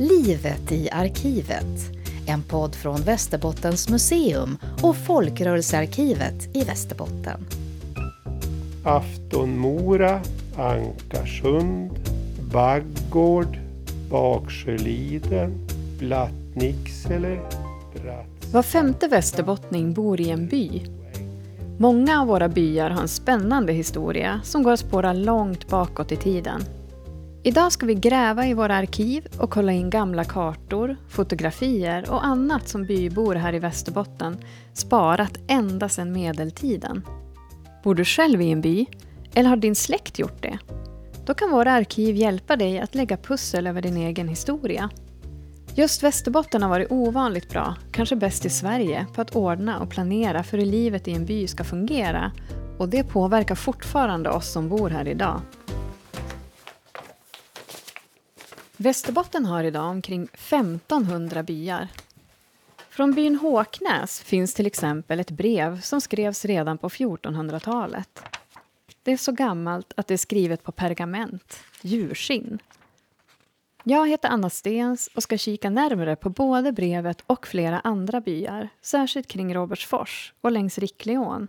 Livet i arkivet. En podd från Västerbottens museum och Folkrörelsearkivet i Västerbotten. Aftonmora, Ankarsund, Baggård, Baksjöliden, Blattnicksele, Bratts... Var femte västerbottning bor i en by. Många av våra byar har en spännande historia som går att spåra långt bakåt i tiden. Idag ska vi gräva i våra arkiv och kolla in gamla kartor, fotografier och annat som bybor här i Västerbotten sparat ända sedan medeltiden. Bor du själv i en by? Eller har din släkt gjort det? Då kan våra arkiv hjälpa dig att lägga pussel över din egen historia. Just Västerbotten har varit ovanligt bra, kanske bäst i Sverige, på att ordna och planera för hur livet i en by ska fungera och det påverkar fortfarande oss som bor här idag. Västerbotten har idag omkring 1500 byar. Från byn Håknäs finns till exempel ett brev som skrevs redan på 1400-talet. Det är så gammalt att det är skrivet på pergament, djurskinn. Jag heter Anna Stens och ska kika närmare på både brevet och flera andra byar, särskilt kring Robertsfors och längs Rickleån.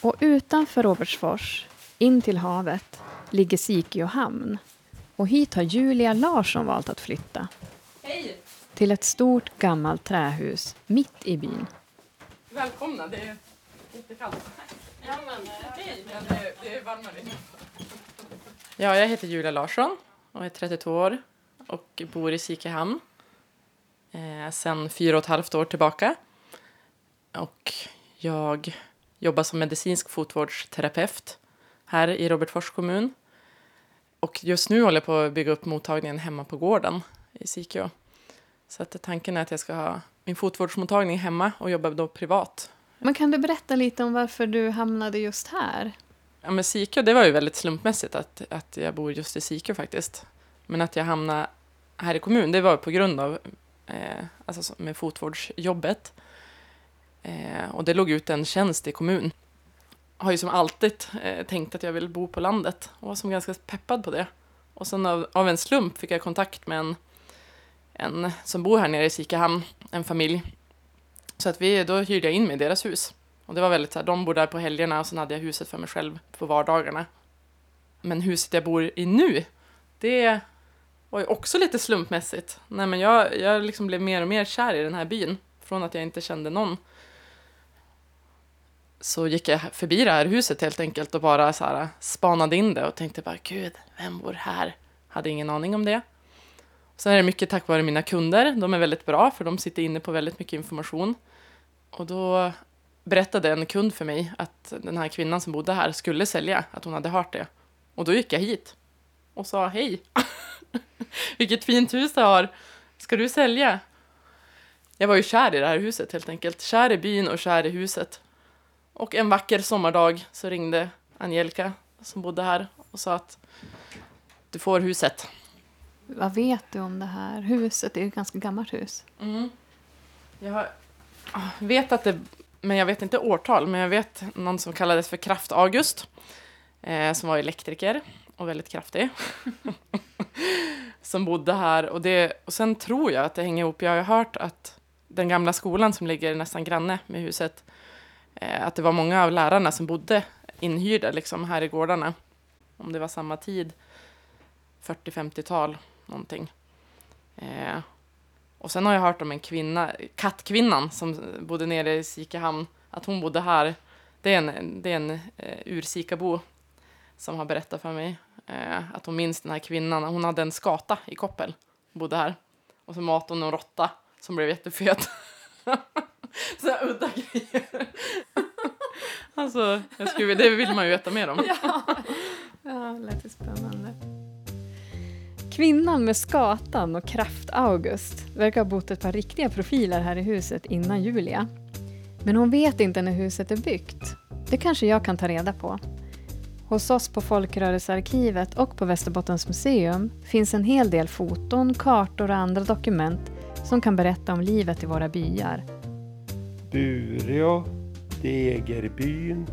Och utanför Robertsfors, in till havet, ligger Sikeå hamn. Och hit har Julia Larsson valt att flytta. Hej! Till ett stort gammalt trähus mitt i byn. Välkomna, det är jättekallt. Ja, men! Ja, det, det är varmare. Ja, jag heter Julia Larsson och är 32 år och bor i Sikehamn eh, sen fyra och ett halvt år tillbaka. Och jag jobbar som medicinsk fotvårdsterapeut här i Robertsfors kommun. Och just nu håller jag på att bygga upp mottagningen hemma på gården i Sikeå. Så att tanken är att jag ska ha min fotvårdsmottagning hemma och jobba då privat. Men kan du berätta lite om varför du hamnade just här? Ja, men Sikeå, det var ju väldigt slumpmässigt att, att jag bor just i Sikeå faktiskt. Men att jag hamnade här i kommun, det var på grund av eh, alltså med fotvårdsjobbet. Eh, och det låg ut en tjänst i kommun. Har ju som alltid eh, tänkt att jag vill bo på landet och var som ganska peppad på det. Och sen av, av en slump fick jag kontakt med en, en som bor här nere i Sikahamn, en familj. Så att vi, då hyrde jag in mig i deras hus. Och det var väldigt så här, de bor där på helgerna och sen hade jag huset för mig själv på vardagarna. Men huset jag bor i nu, det var ju också lite slumpmässigt. Nej, men jag, jag liksom blev mer och mer kär i den här byn. Från att jag inte kände någon. Så gick jag förbi det här huset helt enkelt och bara så här spanade in det och tänkte bara gud, vem bor här? Hade ingen aning om det. Sen är det mycket tack vare mina kunder. De är väldigt bra för de sitter inne på väldigt mycket information. Och då berättade en kund för mig att den här kvinnan som bodde här skulle sälja, att hon hade hört det. Och då gick jag hit och sa hej. Vilket fint hus du har. Ska du sälja? Jag var ju kär i det här huset helt enkelt. Kär i byn och kär i huset. Och en vacker sommardag så ringde Angelica som bodde här och sa att du får huset. Vad vet du om det här huset? Det är ju ett ganska gammalt hus. Mm. Jag vet att det, men jag vet inte årtal, men jag vet någon som kallades för Kraft August, eh, som var elektriker och väldigt kraftig. som bodde här. Och, det, och sen tror jag att det hänger ihop. Jag har hört att den gamla skolan som ligger nästan granne med huset, Eh, att det var många av lärarna som bodde inhyrda liksom, här i gårdarna. Om det var samma tid, 40-50-tal någonting. Eh, och sen har jag hört om en kvinna, kattkvinnan som bodde nere i Sikehamn, att hon bodde här. Det är en, det är en eh, ur-Sikabo som har berättat för mig eh, att hon minns den här kvinnan. Hon hade en skata i koppel, bodde här. Och så matade hon en råtta som blev jättefet. så här udda grejer. alltså, jag skulle, det vill man ju veta mer om. ja, ja lät spännande. Kvinnan med skatan och Kraft-August verkar ha bott ett par riktiga profiler här i huset innan Julia. Men hon vet inte när huset är byggt. Det kanske jag kan ta reda på. Hos oss på Folkrörelsearkivet och på Västerbottens museum finns en hel del foton, kartor och andra dokument som kan berätta om livet i våra byar. Bureå, Degerbyn,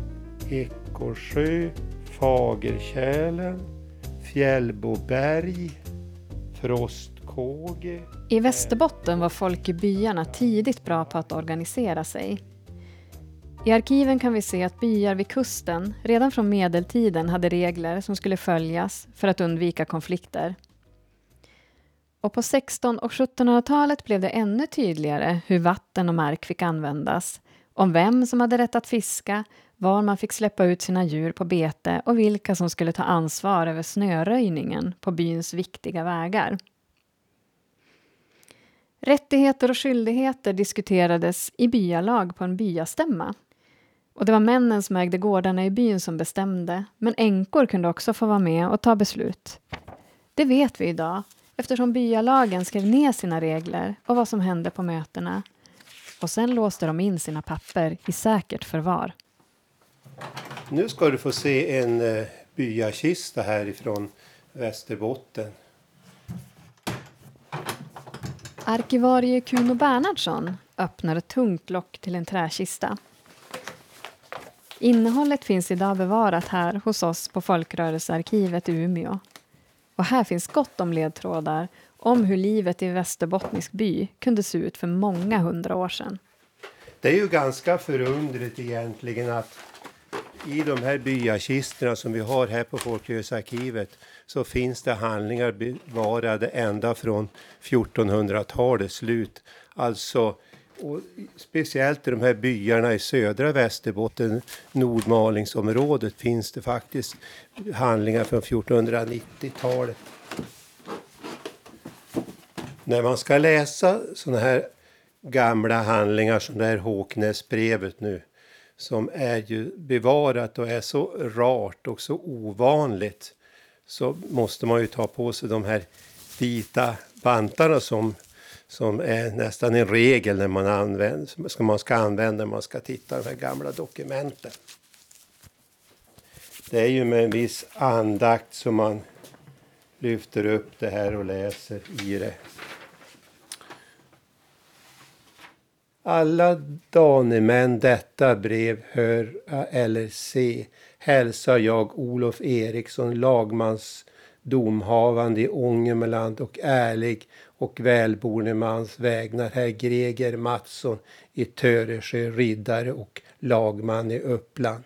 Ekorrsjö, Fagerkälen, Fjällboberg, Frostkåge. I Västerbotten var folk i byarna tidigt bra på att organisera sig. I arkiven kan vi se att byar vid kusten redan från medeltiden hade regler som skulle följas för att undvika konflikter. Och på 16 och 1700-talet blev det ännu tydligare hur vatten och mark fick användas, om vem som hade rätt att fiska, var man fick släppa ut sina djur på bete och vilka som skulle ta ansvar över snöröjningen på byns viktiga vägar. Rättigheter och skyldigheter diskuterades i byalag på en byastämma. Och det var männen som ägde gårdarna i byn som bestämde, men änkor kunde också få vara med och ta beslut. Det vet vi idag, eftersom byalagen skrev ner sina regler och vad som hände på mötena. Och sen låste de in sina papper i säkert förvar. Nu ska du få se en eh, byakista härifrån Västerbotten. Arkivarie Kuno Bernhardsson öppnar ett tungt lock till en träkista. Innehållet finns idag bevarat här hos oss på Folkrörelsearkivet i Umeå. Och här finns gott om ledtrådar om hur livet i en Västerbottnisk by kunde se ut för många hundra år sedan. Det är ju ganska förundrigt egentligen att i de här byakistorna som vi har här på Folkrörelsearkivet så finns det handlingar bevarade ända från 1400-talets slut. Alltså och speciellt i de här byarna i södra Västerbotten, Nordmalingsområdet, finns det faktiskt handlingar från 1490-talet. När man ska läsa sådana här gamla handlingar som det här Håknäsbrevet nu, som är ju bevarat och är så rart och så ovanligt, så måste man ju ta på sig de här vita vantarna som som är nästan en regel när man, använder, ska man ska använda när man ska titta de här gamla dokumenten. Det är ju med en viss andakt som man lyfter upp det här och läser i det. Alla danemän detta brev hör eller se hälsar jag Olof Eriksson, lagmans domhavande i Ångermanland och ärlig och välboende mans vägnar herr Greger Mattsson i Töresjö, riddare och lagman i Uppland.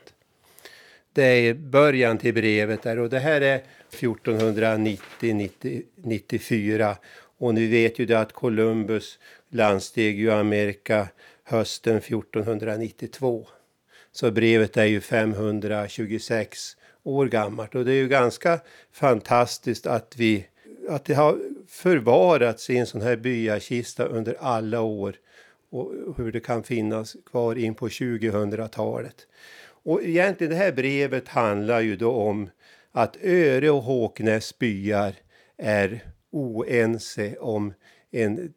Det är början till brevet där och det här är 1490-94 och nu vet ju det att Columbus landsteg ju Amerika hösten 1492. Så brevet är ju 526 år gammalt och det är ju ganska fantastiskt att vi att det har förvarats i en sån här byakista under alla år och hur det kan finnas kvar in på 2000-talet. Och egentligen det här brevet handlar ju då om att Öre och Håknäs byar är oense om en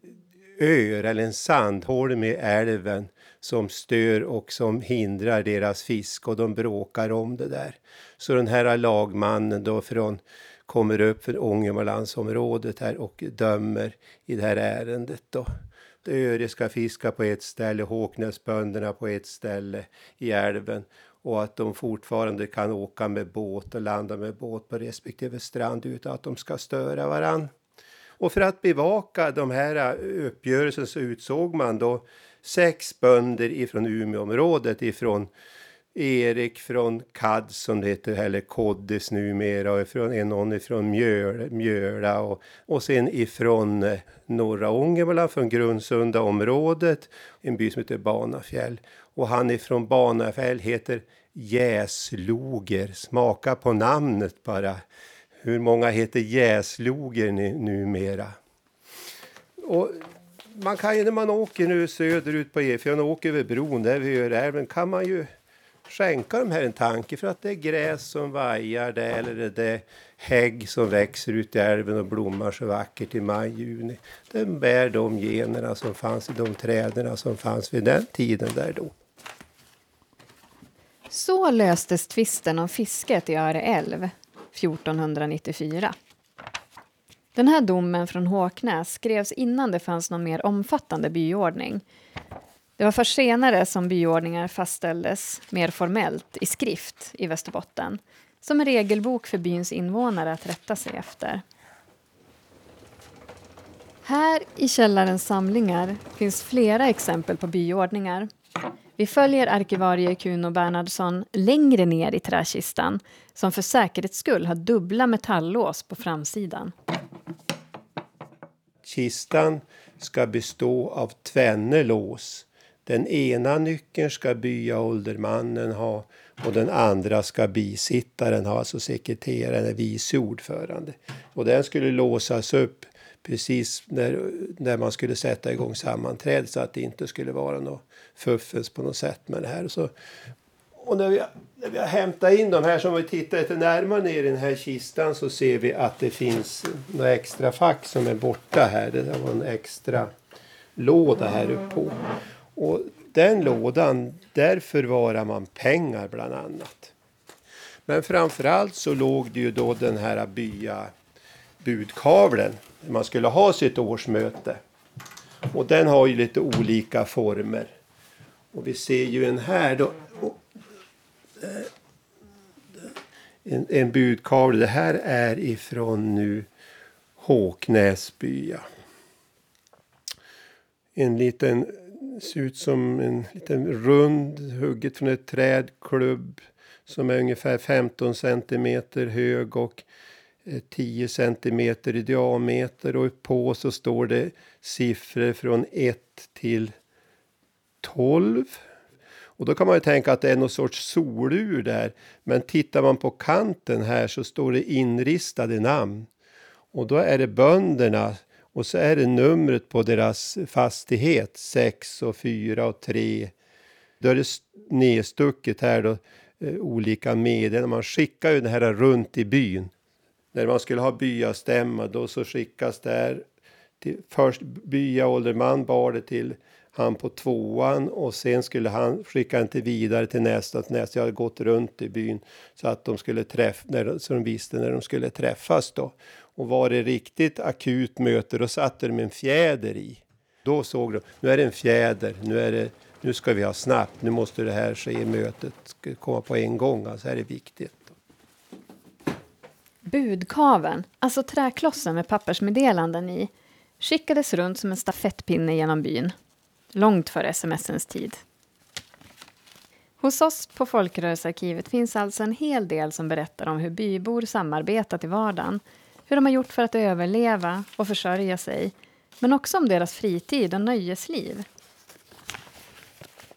öar eller en sandholme i älven som stör och som hindrar deras fisk och de bråkar om det där. Så den här lagmannen då från kommer upp för Ångermanlandsområdet här och dömer i det här ärendet då. Öre ska fiska på ett ställe, Håknäsbönderna på ett ställe i älven och att de fortfarande kan åka med båt och landa med båt på respektive strand utan att de ska störa varann. Och för att bevaka de här eh, uppgörelserna så utsåg man då sex bönder ifrån Umeåområdet ifrån Erik från CAD som det heter, eller Koddes numera, och ifrån, någon ifrån Mjöl, Mjöla och, och sen ifrån eh, norra Ångermanland, från Grundsunda området, en by som heter Banafjäll. Och han ifrån Banafjäll heter Jäsloger, smaka på namnet bara. Hur många heter Jäsloger numera? Och man kan ju när man åker nu söderut på E4 och åker över bron där vid Öreälven kan man ju skänka de här en tanke för att det är gräs som vajar där eller det är hägg som växer ut i älven och blommar så vackert i maj, juni. Den bär de generna som fanns i de träden som fanns vid den tiden där då. Så löstes tvisten om fisket i Öre älv 1494. Den här domen från Håknäs skrevs innan det fanns någon mer omfattande byordning. Det var först senare som byordningar fastställdes mer formellt i skrift i Västerbotten som en regelbok för byns invånare att rätta sig efter. Här i källarens samlingar finns flera exempel på byordningar. Vi följer arkivarie Kuno Bernhardsson längre ner i träkistan som för säkerhets skull har dubbla metalllås på framsidan. Kistan ska bestå av tvenne lås. Den ena nyckeln ska byaåldermannen ha och den andra ska bisittaren ha, alltså sekreteraren, vice ordförande. Och den skulle låsas upp precis när, när man skulle sätta igång sammanträdet så att det inte skulle vara något fuffens på något sätt med det här. Så, och när, vi, när vi har hämtat in de här, som vi tittar lite närmare ner i den här kistan så ser vi att det finns några extra fack som är borta här. Det var en extra låda här uppe på. Och den lådan, där förvarar man pengar bland annat. Men framförallt så låg det ju då den här bya budkavlen man skulle ha sitt årsmöte. Och den har ju lite olika former. Och vi ser ju en här då. Eh, en, en budkavle. Det här är ifrån nu Håknäsbya. En liten, ser ut som en liten rund, hugget från ett trädklubb som är ungefär 15 centimeter hög och Eh, 10 centimeter i diameter och på så står det siffror från 1 till 12. Och då kan man ju tänka att det är någon sorts solur där. Men tittar man på kanten här så står det inristade namn. Och då är det bönderna och så är det numret på deras fastighet 6 och 4 och 3. Då är det nedstucket här då eh, olika meddelanden. Man skickar ju det här runt i byn när man skulle ha byastämma då så skickas där till, först byaålderman bar det till han på tvåan och sen skulle han skicka den vidare till nästa. Till nästa. Jag hade gått runt i byn så att de skulle träffa, när, så de visste när de skulle träffas då. Och var det riktigt akut möte då satte de en fjäder i. Då såg de, nu är det en fjäder, nu, är det, nu ska vi ha snabbt, nu måste det här ske, mötet komma på en gång, alltså här är viktigt. Budkaven, alltså träklossen med pappersmeddelanden i, skickades runt som en stafettpinne genom byn. Långt före smsens tid. Hos oss på Folkrörelsearkivet finns alltså en hel del som berättar om hur bybor samarbetat i vardagen, hur de har gjort för att överleva och försörja sig, men också om deras fritid och nöjesliv.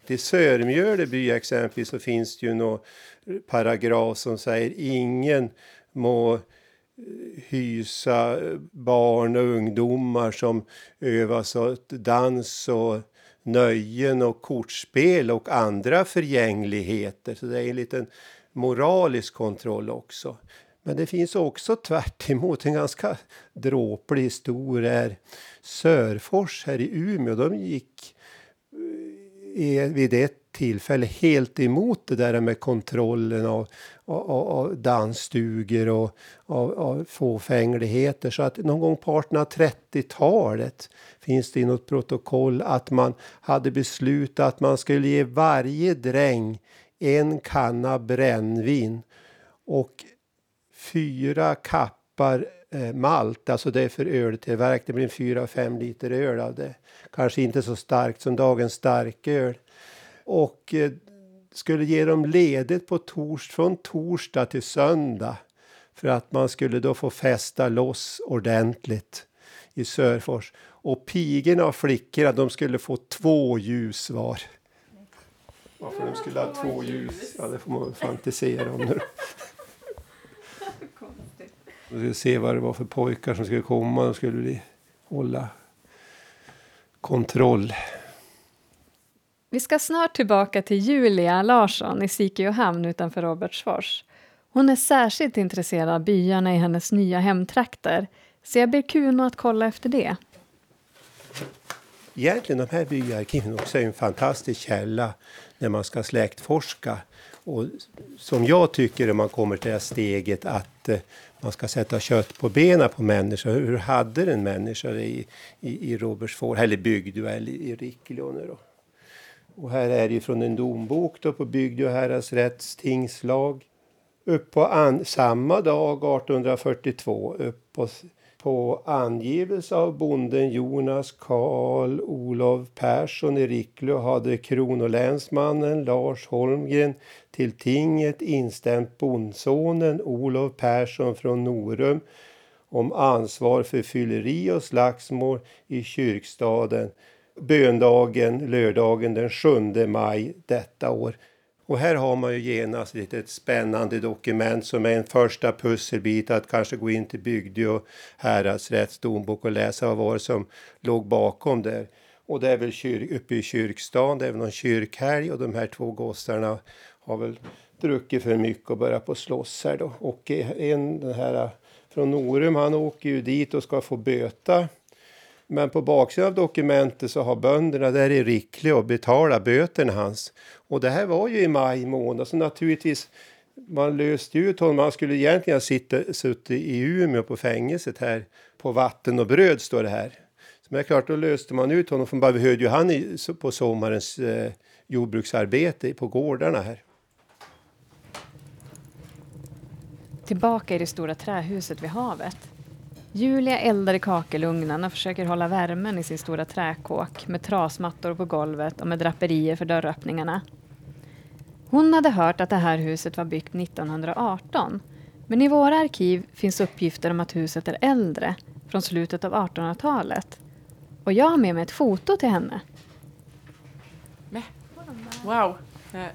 I Sörmjöle by, exempelvis så finns det ju någon paragraf som säger ingen må eh, hysa barn och ungdomar som övas åt dans och nöjen och kortspel och andra förgängligheter. Så det är en liten moralisk kontroll också. Men det finns också tvärt emot en ganska dråplig historia. Sörfors här i Umeå, de gick eh, vid ett tillfälle helt emot det där med kontrollen av, av, av dansstugor och av, av fåfängligheter. Så att någon gång på 1830-talet finns det i något protokoll att man hade beslutat att man skulle ge varje dräng en kanna brännvin och fyra kappar eh, malt, alltså det är för öltillverkning. Det blir fyra, fem liter öl av det. Kanske inte så starkt som dagens starköl och eh, skulle ge dem ledigt på tors från torsdag till söndag för att man skulle då få festa loss ordentligt i Sörfors. Och pigorna och flickorna de skulle få två ljus var. Varför de skulle ha två ljus, ja det får man fantisera om nu. Vi skulle se vad det var för pojkar som skulle komma. De skulle hålla kontroll. Vi ska snart tillbaka till Julia Larsson i Sikeohamn utanför Robertsfors. Hon är särskilt intresserad av byarna i hennes nya hemtrakter, så jag ber Kuno att kolla efter det. Egentligen de här byarkiven också är en fantastisk källa när man ska släktforska. Och som jag tycker när man kommer till det här steget att eh, man ska sätta kött på benen på människor. Hur hade en människa det i, i, i Robertsfors, eller bygd eller i Rickelåne då? Och här är det från en dombok då på Bygd och häradsrätts tingslag. Upp på an, samma dag, 1842, upp på på angivelse av bonden Jonas Karl Olof Persson i Ricklö hade kronolänsmannen Lars Holmgren till tinget instämt bondsonen Olof Persson från Norum om ansvar för fylleri och slagsmål i kyrkstaden böndagen lördagen den 7 maj detta år. Och här har man ju genast ett spännande dokument som är en första pusselbit att kanske gå in till bygde och häradsrätts dombok och läsa vad var det som låg bakom där. Och det är väl kyr, uppe i kyrkstan, det är väl någon kyrkhelg och de här två gossarna har väl druckit för mycket och börjat på slåss här då. Och en den här från Norum, han åker ju dit och ska få böta men på baksidan av dokumentet så har bönderna där i Rickle och betalat böterna hans. Och det här var ju i maj månad, så naturligtvis man löste ut honom. Han skulle egentligen ha sitta, suttit i Umeå på fängelset här. På vatten och bröd står det här. Så men det är klart, då löste man ut honom. För man behövde ju han i, på sommarens eh, jordbruksarbete på gårdarna här. Tillbaka i det stora trähuset vid havet. Julia eldar i kakelugnen och försöker hålla värmen i sin stora träkåk med trasmattor på golvet och med draperier för dörröppningarna. Hon hade hört att det här huset var byggt 1918 men i våra arkiv finns uppgifter om att huset är äldre, från slutet av 1800-talet. Och jag har med mig ett foto till henne. Wow! Eh,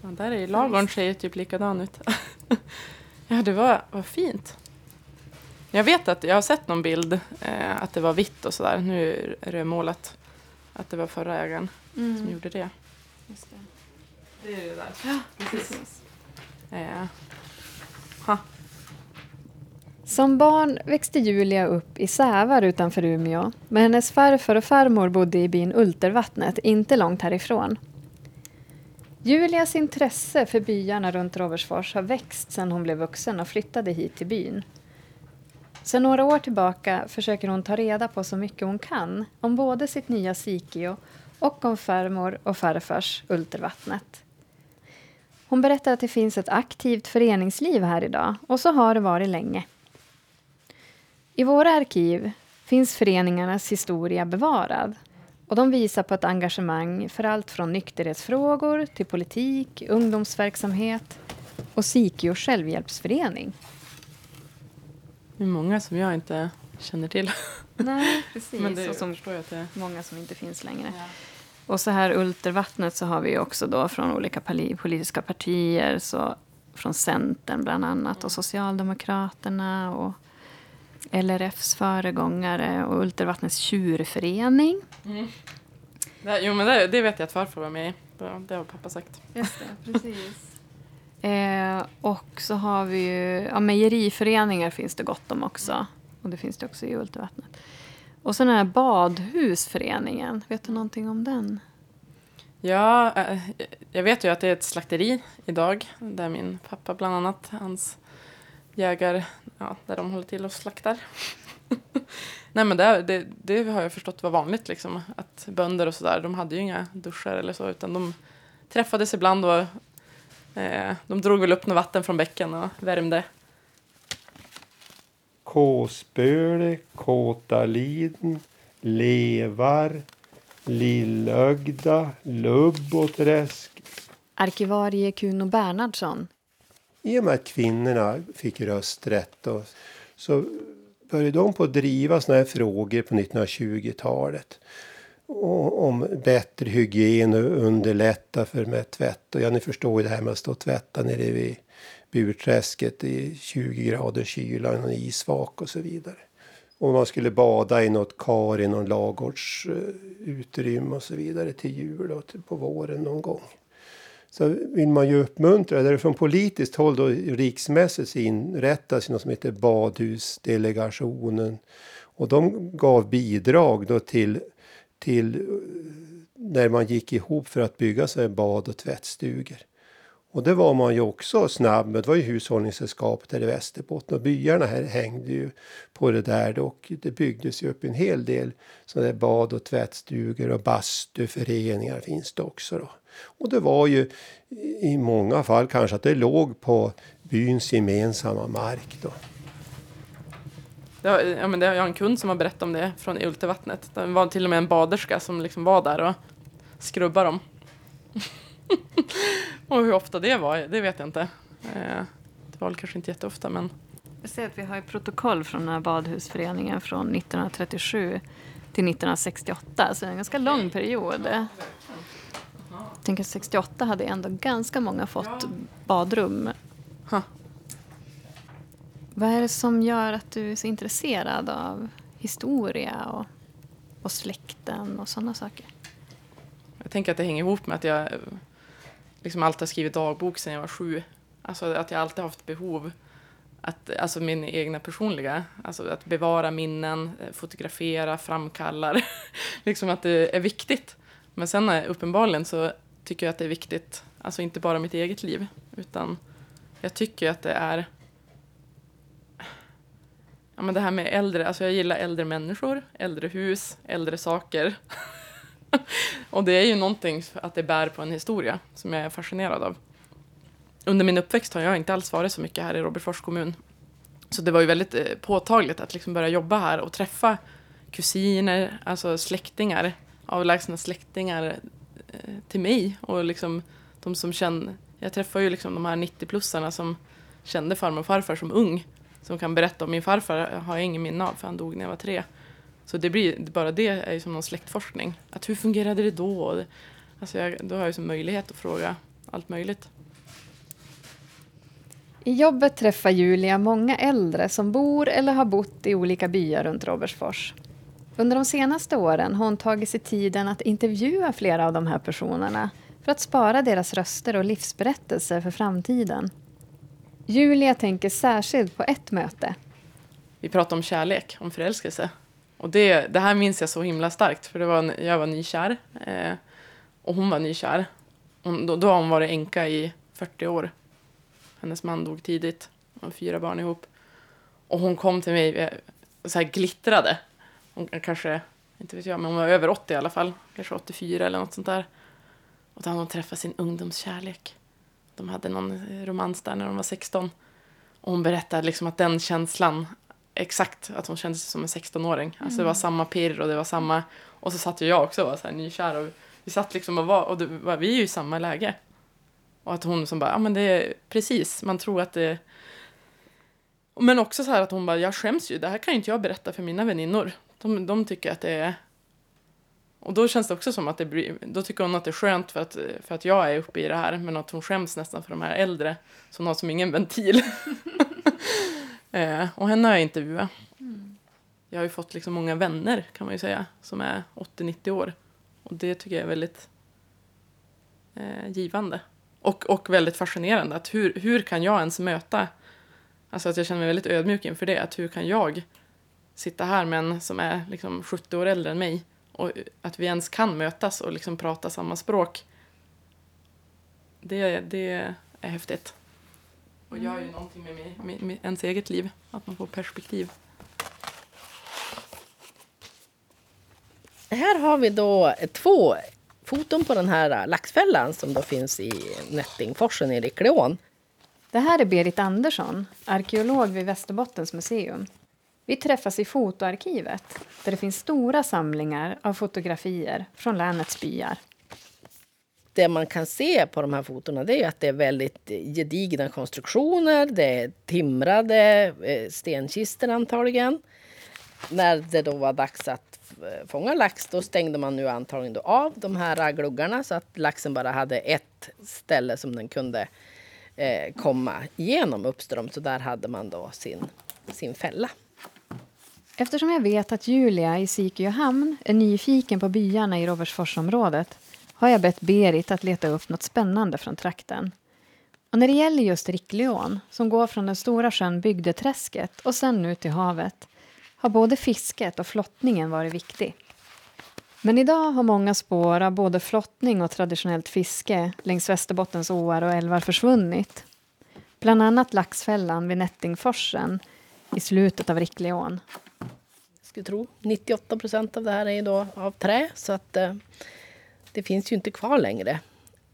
där är lagorn ser ju typ likadan ut. ja, det var, var fint. Jag vet att jag har sett någon bild eh, att det var vitt och sådär. Nu är det målat. Att det var förra ägaren mm. som gjorde det. Just det. det är det där. Ja, precis. Eh. Ha. Som barn växte Julia upp i Sävar utanför Umeå. Men hennes farfar och farmor bodde i byn Ultervattnet, inte långt härifrån. Julias intresse för byarna runt Roversfors har växt sedan hon blev vuxen och flyttade hit till byn. Sedan några år tillbaka försöker hon ta reda på så mycket hon kan om både sitt nya Sikio och om farmor och farfars Ultervattnet. Hon berättar att det finns ett aktivt föreningsliv här idag och så har det varit länge. I våra arkiv finns föreningarnas historia bevarad och de visar på ett engagemang för allt från nykterhetsfrågor till politik, ungdomsverksamhet och Sikios självhjälpsförening. Det är många som jag inte känner till. Nej, precis. Men det, och som förstår jag att det många som inte finns längre. Ja. Och så här Ultervattnet så har vi också då från olika politiska partier. Så från Centern bland annat och Socialdemokraterna och LRFs föregångare och Ultervattnets tjurförening. Mm. Det, jo, men det, det, vet jag att farfar var med i. Det har pappa sagt. Just det, precis. Eh, och så har vi ju, ja, mejeriföreningar finns det gott om också. Och det finns det också i Ultivattnet. Och så den här badhusföreningen, vet du någonting om den? Ja, eh, jag vet ju att det är ett slakteri idag. Där min pappa bland annat, hans jägar, ja, där de håller till och slaktar. Nej men det, det, det, har jag förstått var vanligt liksom. Att bönder och sådär, de hade ju inga duschar eller så utan de träffades ibland och de drog väl upp något vatten från bäcken och värmde. Kåsböle, Kåtaliden, Levar, Lillögda, Lubboträsk. Arkivarie Kuno Bernhardsson. I och med att kvinnorna fick rösträtt och så började de på att driva såna här frågor på 1920-talet om bättre hygien och underlätta för med tvätt. Och ja, ni förstår ju det här med att stå och tvätta nere vid Burträsket i 20 grader kyla, en isvak och så vidare. Och man skulle bada i något kar i någon lagårdsutrymme eh, och så vidare till jul och till på våren någon gång. Så vill man ju uppmuntra, där från politiskt håll då riksmässigt så inrättas något som heter Badhusdelegationen. Och de gav bidrag då till till eh, när man gick ihop för att bygga sig bad och tvättstugor. Och det var man ju också snabb med. Det var ju hushållningssällskapet här i Västerbotten och byarna här hängde ju på det där. Och det byggdes ju upp en hel del sådana där bad och tvättstugor och bastuföreningar finns det också. Då. Och det var ju i många fall kanske att det låg på byns gemensamma mark. Då. Det har, ja, men det, jag har en kund som har berättat om det från Ultevattnet. Det var till och med en baderska som liksom var där och skrubbade dem. och hur ofta det var, det vet jag inte. Eh, det var väl kanske inte jätteofta, men Jag ser att vi har ett protokoll från den här badhusföreningen från 1937 till 1968, så en ganska lång period. Jag tänker 68 hade ändå ganska många fått badrum. Vad är det som gör att du är så intresserad av historia och, och släkten och sådana saker? jag tänker att det hänger ihop med att jag liksom alltid har skrivit dagbok sedan jag var sju. Alltså att jag alltid haft behov att, alltså min egna personliga, alltså att bevara minnen, fotografera, framkallar, liksom att det är viktigt. Men sen uppenbarligen så tycker jag att det är viktigt, alltså inte bara mitt eget liv, utan jag tycker att det är Ja, men det här med äldre, alltså jag gillar äldre människor, äldre hus, äldre saker. och det är ju någonting att det bär på en historia som jag är fascinerad av. Under min uppväxt har jag inte alls varit så mycket här i Robertsfors kommun. Så det var ju väldigt eh, påtagligt att liksom börja jobba här och träffa kusiner, alltså släktingar, avlägsna släktingar eh, till mig. Och liksom de som känner, jag träffar ju liksom de här 90-plussarna som kände farmor och farfar som ung. Som kan berätta om min farfar har jag ingen minne av för han dog när jag var tre. Så det blir, bara det är ju som någon släktforskning. Att hur fungerade det då? Alltså jag, då har jag ju som möjlighet att fråga allt möjligt. I jobbet träffar Julia många äldre som bor eller har bott i olika byar runt Robertsfors. Under de senaste åren har hon tagit sig tiden att intervjua flera av de här personerna för att spara deras röster och livsberättelser för framtiden. Julia tänker särskilt på ett möte. Vi pratade om kärlek, om förälskelse. Och det, det här minns jag så himla starkt, för det var, en- jag var nykär. Eh, och hon var nykär. Hon, då, då har hon varit änka i 40 år. Hennes man dog tidigt. De fyra barn ihop. Och hon kom till mig och så här glittrade. Hon eh, kanske, inte vet jag, men hon var över 80 i alla fall. Kanske 84 eller något sånt där. Och då hade hon träffat sin ungdomskärlek. De hade någon romans där när de var 16. Och hon berättade liksom att den känslan, exakt att hon kände sig som en 16-åring. Alltså det var samma pirr och det var samma... Och så satt ju jag också och var så här nykär och vi satt liksom och var, och det, var- vi är ju i samma läge. Och att hon som bara, ja men det är precis, man tror att det... Men också så här att hon bara, jag skäms ju, det här kan ju inte jag berätta för mina väninnor. De, de tycker att det är... Och då känns det också som att det blir, då tycker hon att det är skönt för att, för att jag är uppe i det här, men att hon skäms nästan för de här äldre, så hon har som ingen ventil. eh, och henne har jag intervjuat. Jag har ju fått liksom många vänner, kan man ju säga, som är 80-90 år. Och det tycker jag är väldigt eh, givande. Och, och väldigt fascinerande. Att hur, hur kan jag ens möta... Alltså att jag känner mig väldigt ödmjuk inför det. Att hur kan jag sitta här med en som är liksom 70 år äldre än mig och att vi ens kan mötas och liksom prata samma språk. Det, det är häftigt. Och gör ju någonting med, mig, med, med ens eget liv. Att man får perspektiv. Här har vi då två foton på den här laxfällan som då finns i Nättingforsen i Rickleån. Det här är Berit Andersson, arkeolog vid Västerbottens museum. Vi träffas i fotoarkivet där det finns stora samlingar av fotografier från länets byar. Det man kan se på de här fotona det är att det är väldigt gedigna konstruktioner. Det är timrade eh, stenkistor antagligen. När det då var dags att eh, fånga lax då stängde man nu antagligen då av de här gluggarna så att laxen bara hade ett ställe som den kunde eh, komma igenom uppströms. Så där hade man då sin, sin fälla. Eftersom jag vet att Julia i Sikiohamn är nyfiken på byarna i Robertsforsområdet har jag bett Berit att leta upp något spännande från trakten. Och när det gäller just Rickleån, som går från den stora sjön Bygdeträsket och sen ut till havet, har både fisket och flottningen varit viktig. Men idag har många spår av både flottning och traditionellt fiske längs Västerbottens åar och älvar försvunnit. Bland annat Laxfällan vid Nättingforsen i slutet av Rickleån skulle tro. 98 procent av det här är då av trä så att eh, det finns ju inte kvar längre.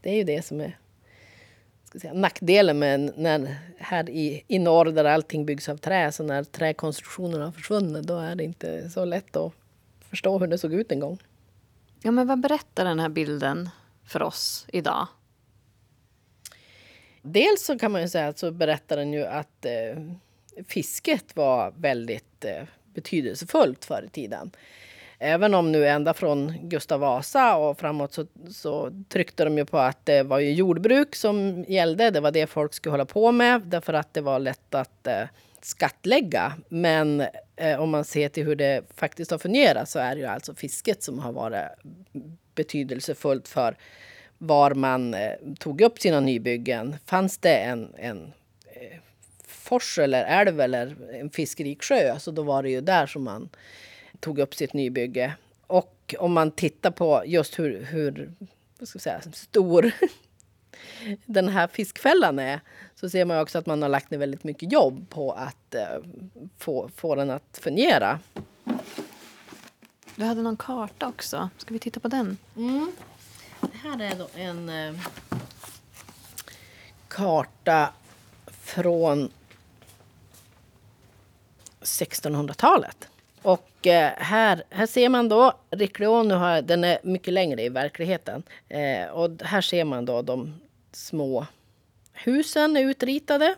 Det är ju det som är ska säga, nackdelen med när, här i, i norr där allting byggs av trä, så när träkonstruktionerna har försvunnit då är det inte så lätt att förstå hur det såg ut en gång. Ja, men vad berättar den här bilden för oss idag? Dels så kan man ju säga att så berättar den ju att eh, fisket var väldigt eh, betydelsefullt förr i tiden. Även om nu ända från Gustav Vasa och framåt så, så tryckte de ju på att det var ju jordbruk som gällde. Det var det folk skulle hålla på med därför att det var lätt att eh, skattlägga. Men eh, om man ser till hur det faktiskt har fungerat så är det ju alltså fisket som har varit betydelsefullt för var man eh, tog upp sina nybyggen. Fanns det en, en fors eller älv eller en fiskerik sjö så då var det ju där som man tog upp sitt nybygge. Och om man tittar på just hur, hur vad ska säga, stor den här fiskfällan är så ser man också att man har lagt ner väldigt mycket jobb på att eh, få, få den att fungera. Du hade någon karta också. Ska vi titta på den? Mm. Det här är då en eh, karta från 1600-talet. Och eh, här, här ser man då, Rickleon, har, den är mycket längre i verkligheten. Eh, och här ser man då de små husen är utritade.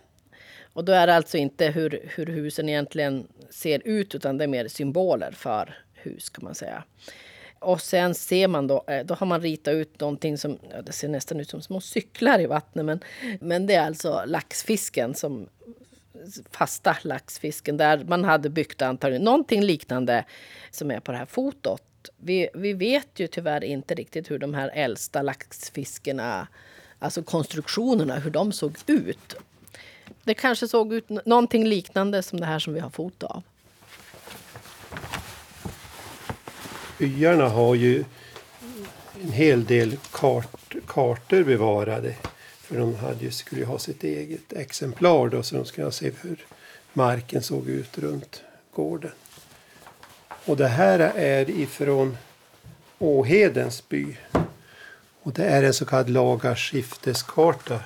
Och då är det alltså inte hur, hur husen egentligen ser ut utan det är mer symboler för hus kan man säga. Och sen ser man då, eh, då har man ritat ut någonting som, ja, det ser nästan ut som små cyklar i vattnet men, men det är alltså laxfisken som fasta laxfisken där man hade byggt antagligen någonting liknande som är på det här fotot. Vi, vi vet ju tyvärr inte riktigt hur de här äldsta laxfiskerna, alltså konstruktionerna, hur de såg ut. Det kanske såg ut någonting liknande som det här som vi har foto av. Byarna har ju en hel del kart, kartor bevarade. För de hade ju, skulle ju ha sitt eget exemplar då, så de skulle se hur marken såg ut runt gården. Och det här är ifrån Åhedens by. Och det är en så kallad lagarskifteskarta.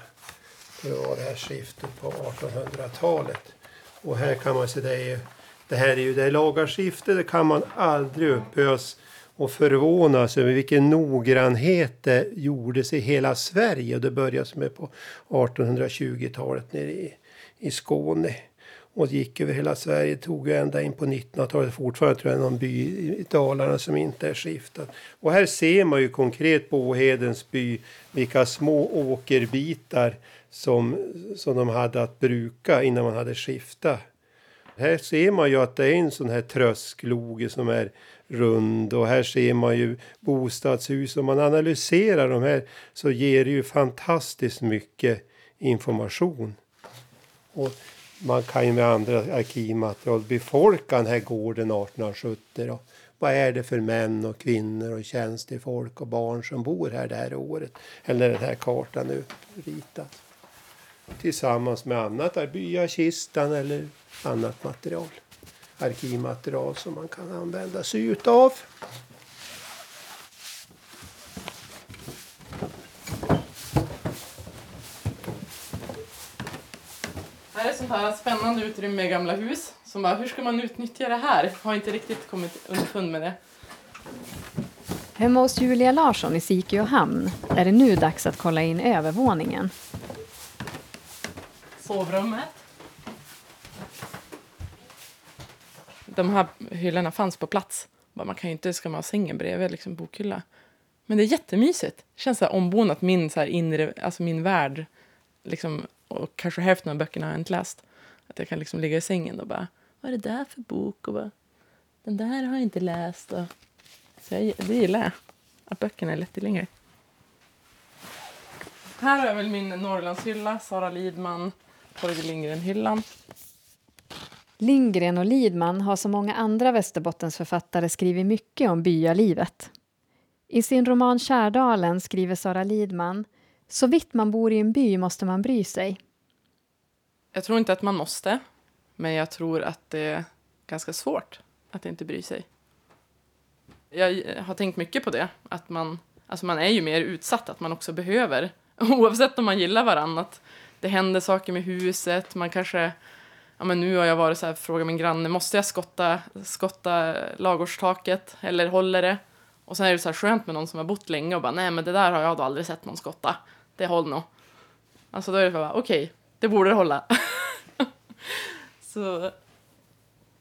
Det var det här skiftet på 1800-talet. Och här kan man se, det, är, det här är ju det lagarskiftet, det kan man aldrig upphöjas och förvånas över vilken noggrannhet det gjordes i hela Sverige. Och det började med på 1820-talet nere i, i Skåne. Och gick över hela Sverige, tog ända in på 1900-talet. Fortfarande tror jag någon by i Dalarna som inte är skiftad. Och här ser man ju konkret på Åhedens by vilka små åkerbitar som, som de hade att bruka innan man hade skiftat. Här ser man ju att det är en sån här tröskloge som är rund och här ser man ju bostadshus. Om man analyserar de här så ger det ju fantastiskt mycket information. Och man kan ju med andra arkivmaterial befolka den här gården 1870. Då. Vad är det för män och kvinnor och tjänstefolk och barn som bor här det här året? Eller den här kartan är ritad. Tillsammans med annat, byakistan eller annat material arkivmaterial som man kan använda sig utav. Här är sånt här spännande utrymme med gamla hus. Som bara, hur ska man utnyttja det här? Har inte riktigt kommit underfund med det. Hemma hos Julia Larsson i Sikeåhamn är det nu dags att kolla in övervåningen. Sovrummet. De här hyllorna fanns på plats. Man kan ju inte, ska man ha sängen bredvid liksom bokhylla. Men det är jättemysigt. Det känns så här ombonat min, så här inre, alltså min värld. Liksom, och kanske hälften av böckerna har jag inte läst. Att jag kan liksom ligga i sängen och bara, vad är det där för bok? Och bara, den där har jag inte läst. Och, så jag, det gillar jag. Att böckerna är lättillgängliga. Här har jag väl min Norrlandshylla, Sara Lidman, Torgny Lindgren-hyllan. Lindgren och Lidman har som många andra Västerbottensförfattare skrivit mycket om byalivet. I sin roman Kärdalen skriver Sara Lidman så vitt man bor i en by måste man bry sig. Jag tror inte att man måste, men jag tror att det är ganska svårt att inte bry sig. Jag har tänkt mycket på det, att man, alltså man är ju mer utsatt, att man också behöver oavsett om man gillar varandra, att det händer saker med huset, man kanske Ja, men nu har jag varit så här, frågat min granne, måste jag skotta, skotta lagårdstaket eller håller det? Och sen är det så här skönt med någon som har bott länge och bara, nej men det där har jag då aldrig sett någon skotta. Det håller nog. Alltså då är det bara, okej, okay, det borde det hålla. så,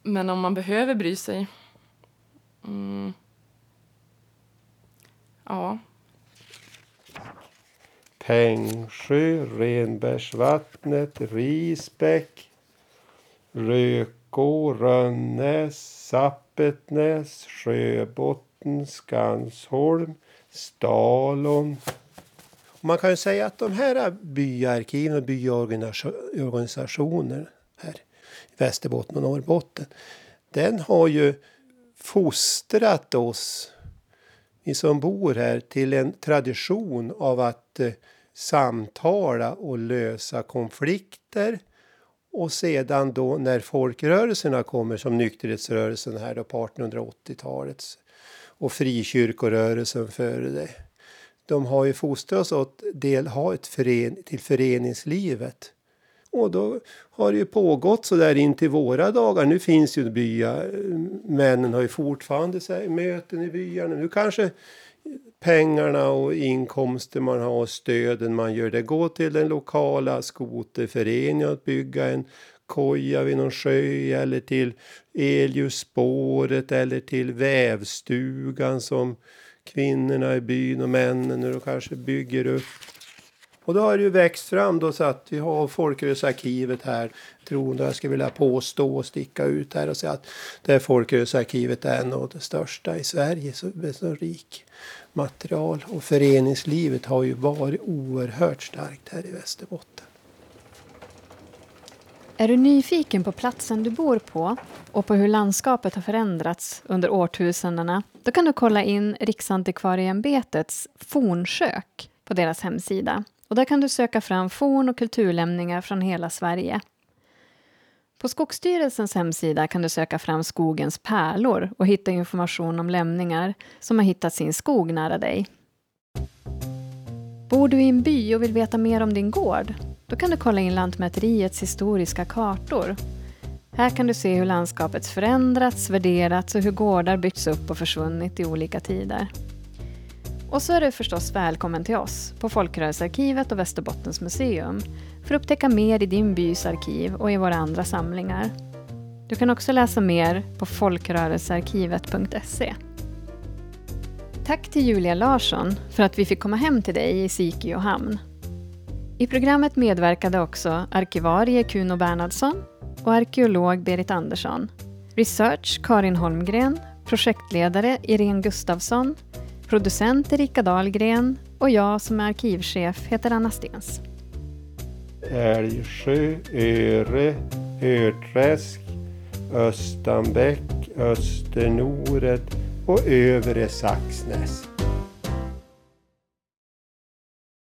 men om man behöver bry sig. Mm, ja. Pengsjö, Renbergsvattnet, Risbäck, Rökå, Rönnäs, Sappetnäs, Sjöbotten, Skansholm, Stalon. Man kan ju säga att de här byarkiven och byorganisationer här i Västerbotten och Norrbotten, den har ju fostrat oss, vi som bor här, till en tradition av att eh, samtala och lösa konflikter. Och sedan då när folkrörelserna kommer som nykterhetsrörelsen här då på 1880-talet och frikyrkorörelsen före det. De har ju fostrat oss att del, ha ett fören, till föreningslivet. Och då har det ju pågått så där in till våra dagar. Nu finns ju byar, männen har ju fortfarande så här, möten i byarna. Nu kanske pengarna och inkomster man har och stöden man gör det går till den lokala skoterföreningen att bygga en koja vid någon sjö eller till elljusspåret eller till vävstugan som kvinnorna i byn och männen nu kanske bygger upp. Och då har det ju växt fram då så att vi har Folkrörelsearkivet här. Tror jag skulle vilja påstå och sticka ut här och säga att det Folkrörelsearkivet är en av de största i Sverige. Så, så rik material. Och föreningslivet har ju varit oerhört starkt här i Västerbotten. Är du nyfiken på platsen du bor på och på hur landskapet har förändrats under årtusendena, då kan du kolla in Riksantikvarieämbetets fornsök på deras hemsida. Och där kan du söka fram forn och kulturlämningar från hela Sverige. På Skogsstyrelsens hemsida kan du söka fram skogens pärlor och hitta information om lämningar som har hittat sin skog nära dig. Bor du i en by och vill veta mer om din gård? Då kan du kolla in Lantmäteriets historiska kartor. Här kan du se hur landskapet förändrats, värderats och hur gårdar byggts upp och försvunnit i olika tider. Och så är du förstås välkommen till oss på Folkrörelsearkivet och Västerbottens museum för att upptäcka mer i din bys arkiv och i våra andra samlingar. Du kan också läsa mer på folkrörelsearkivet.se. Tack till Julia Larsson för att vi fick komma hem till dig i Sikiohamn. I programmet medverkade också arkivarie Kuno Bernhardsson och arkeolog Berit Andersson. Research Karin Holmgren, projektledare Irene Gustafsson, producent Erika Dahlgren och jag som är arkivchef heter Anna Stens. Älgsjö, Öre, Örträsk, Östanbäck, Östernoret och Övre Saxnäs.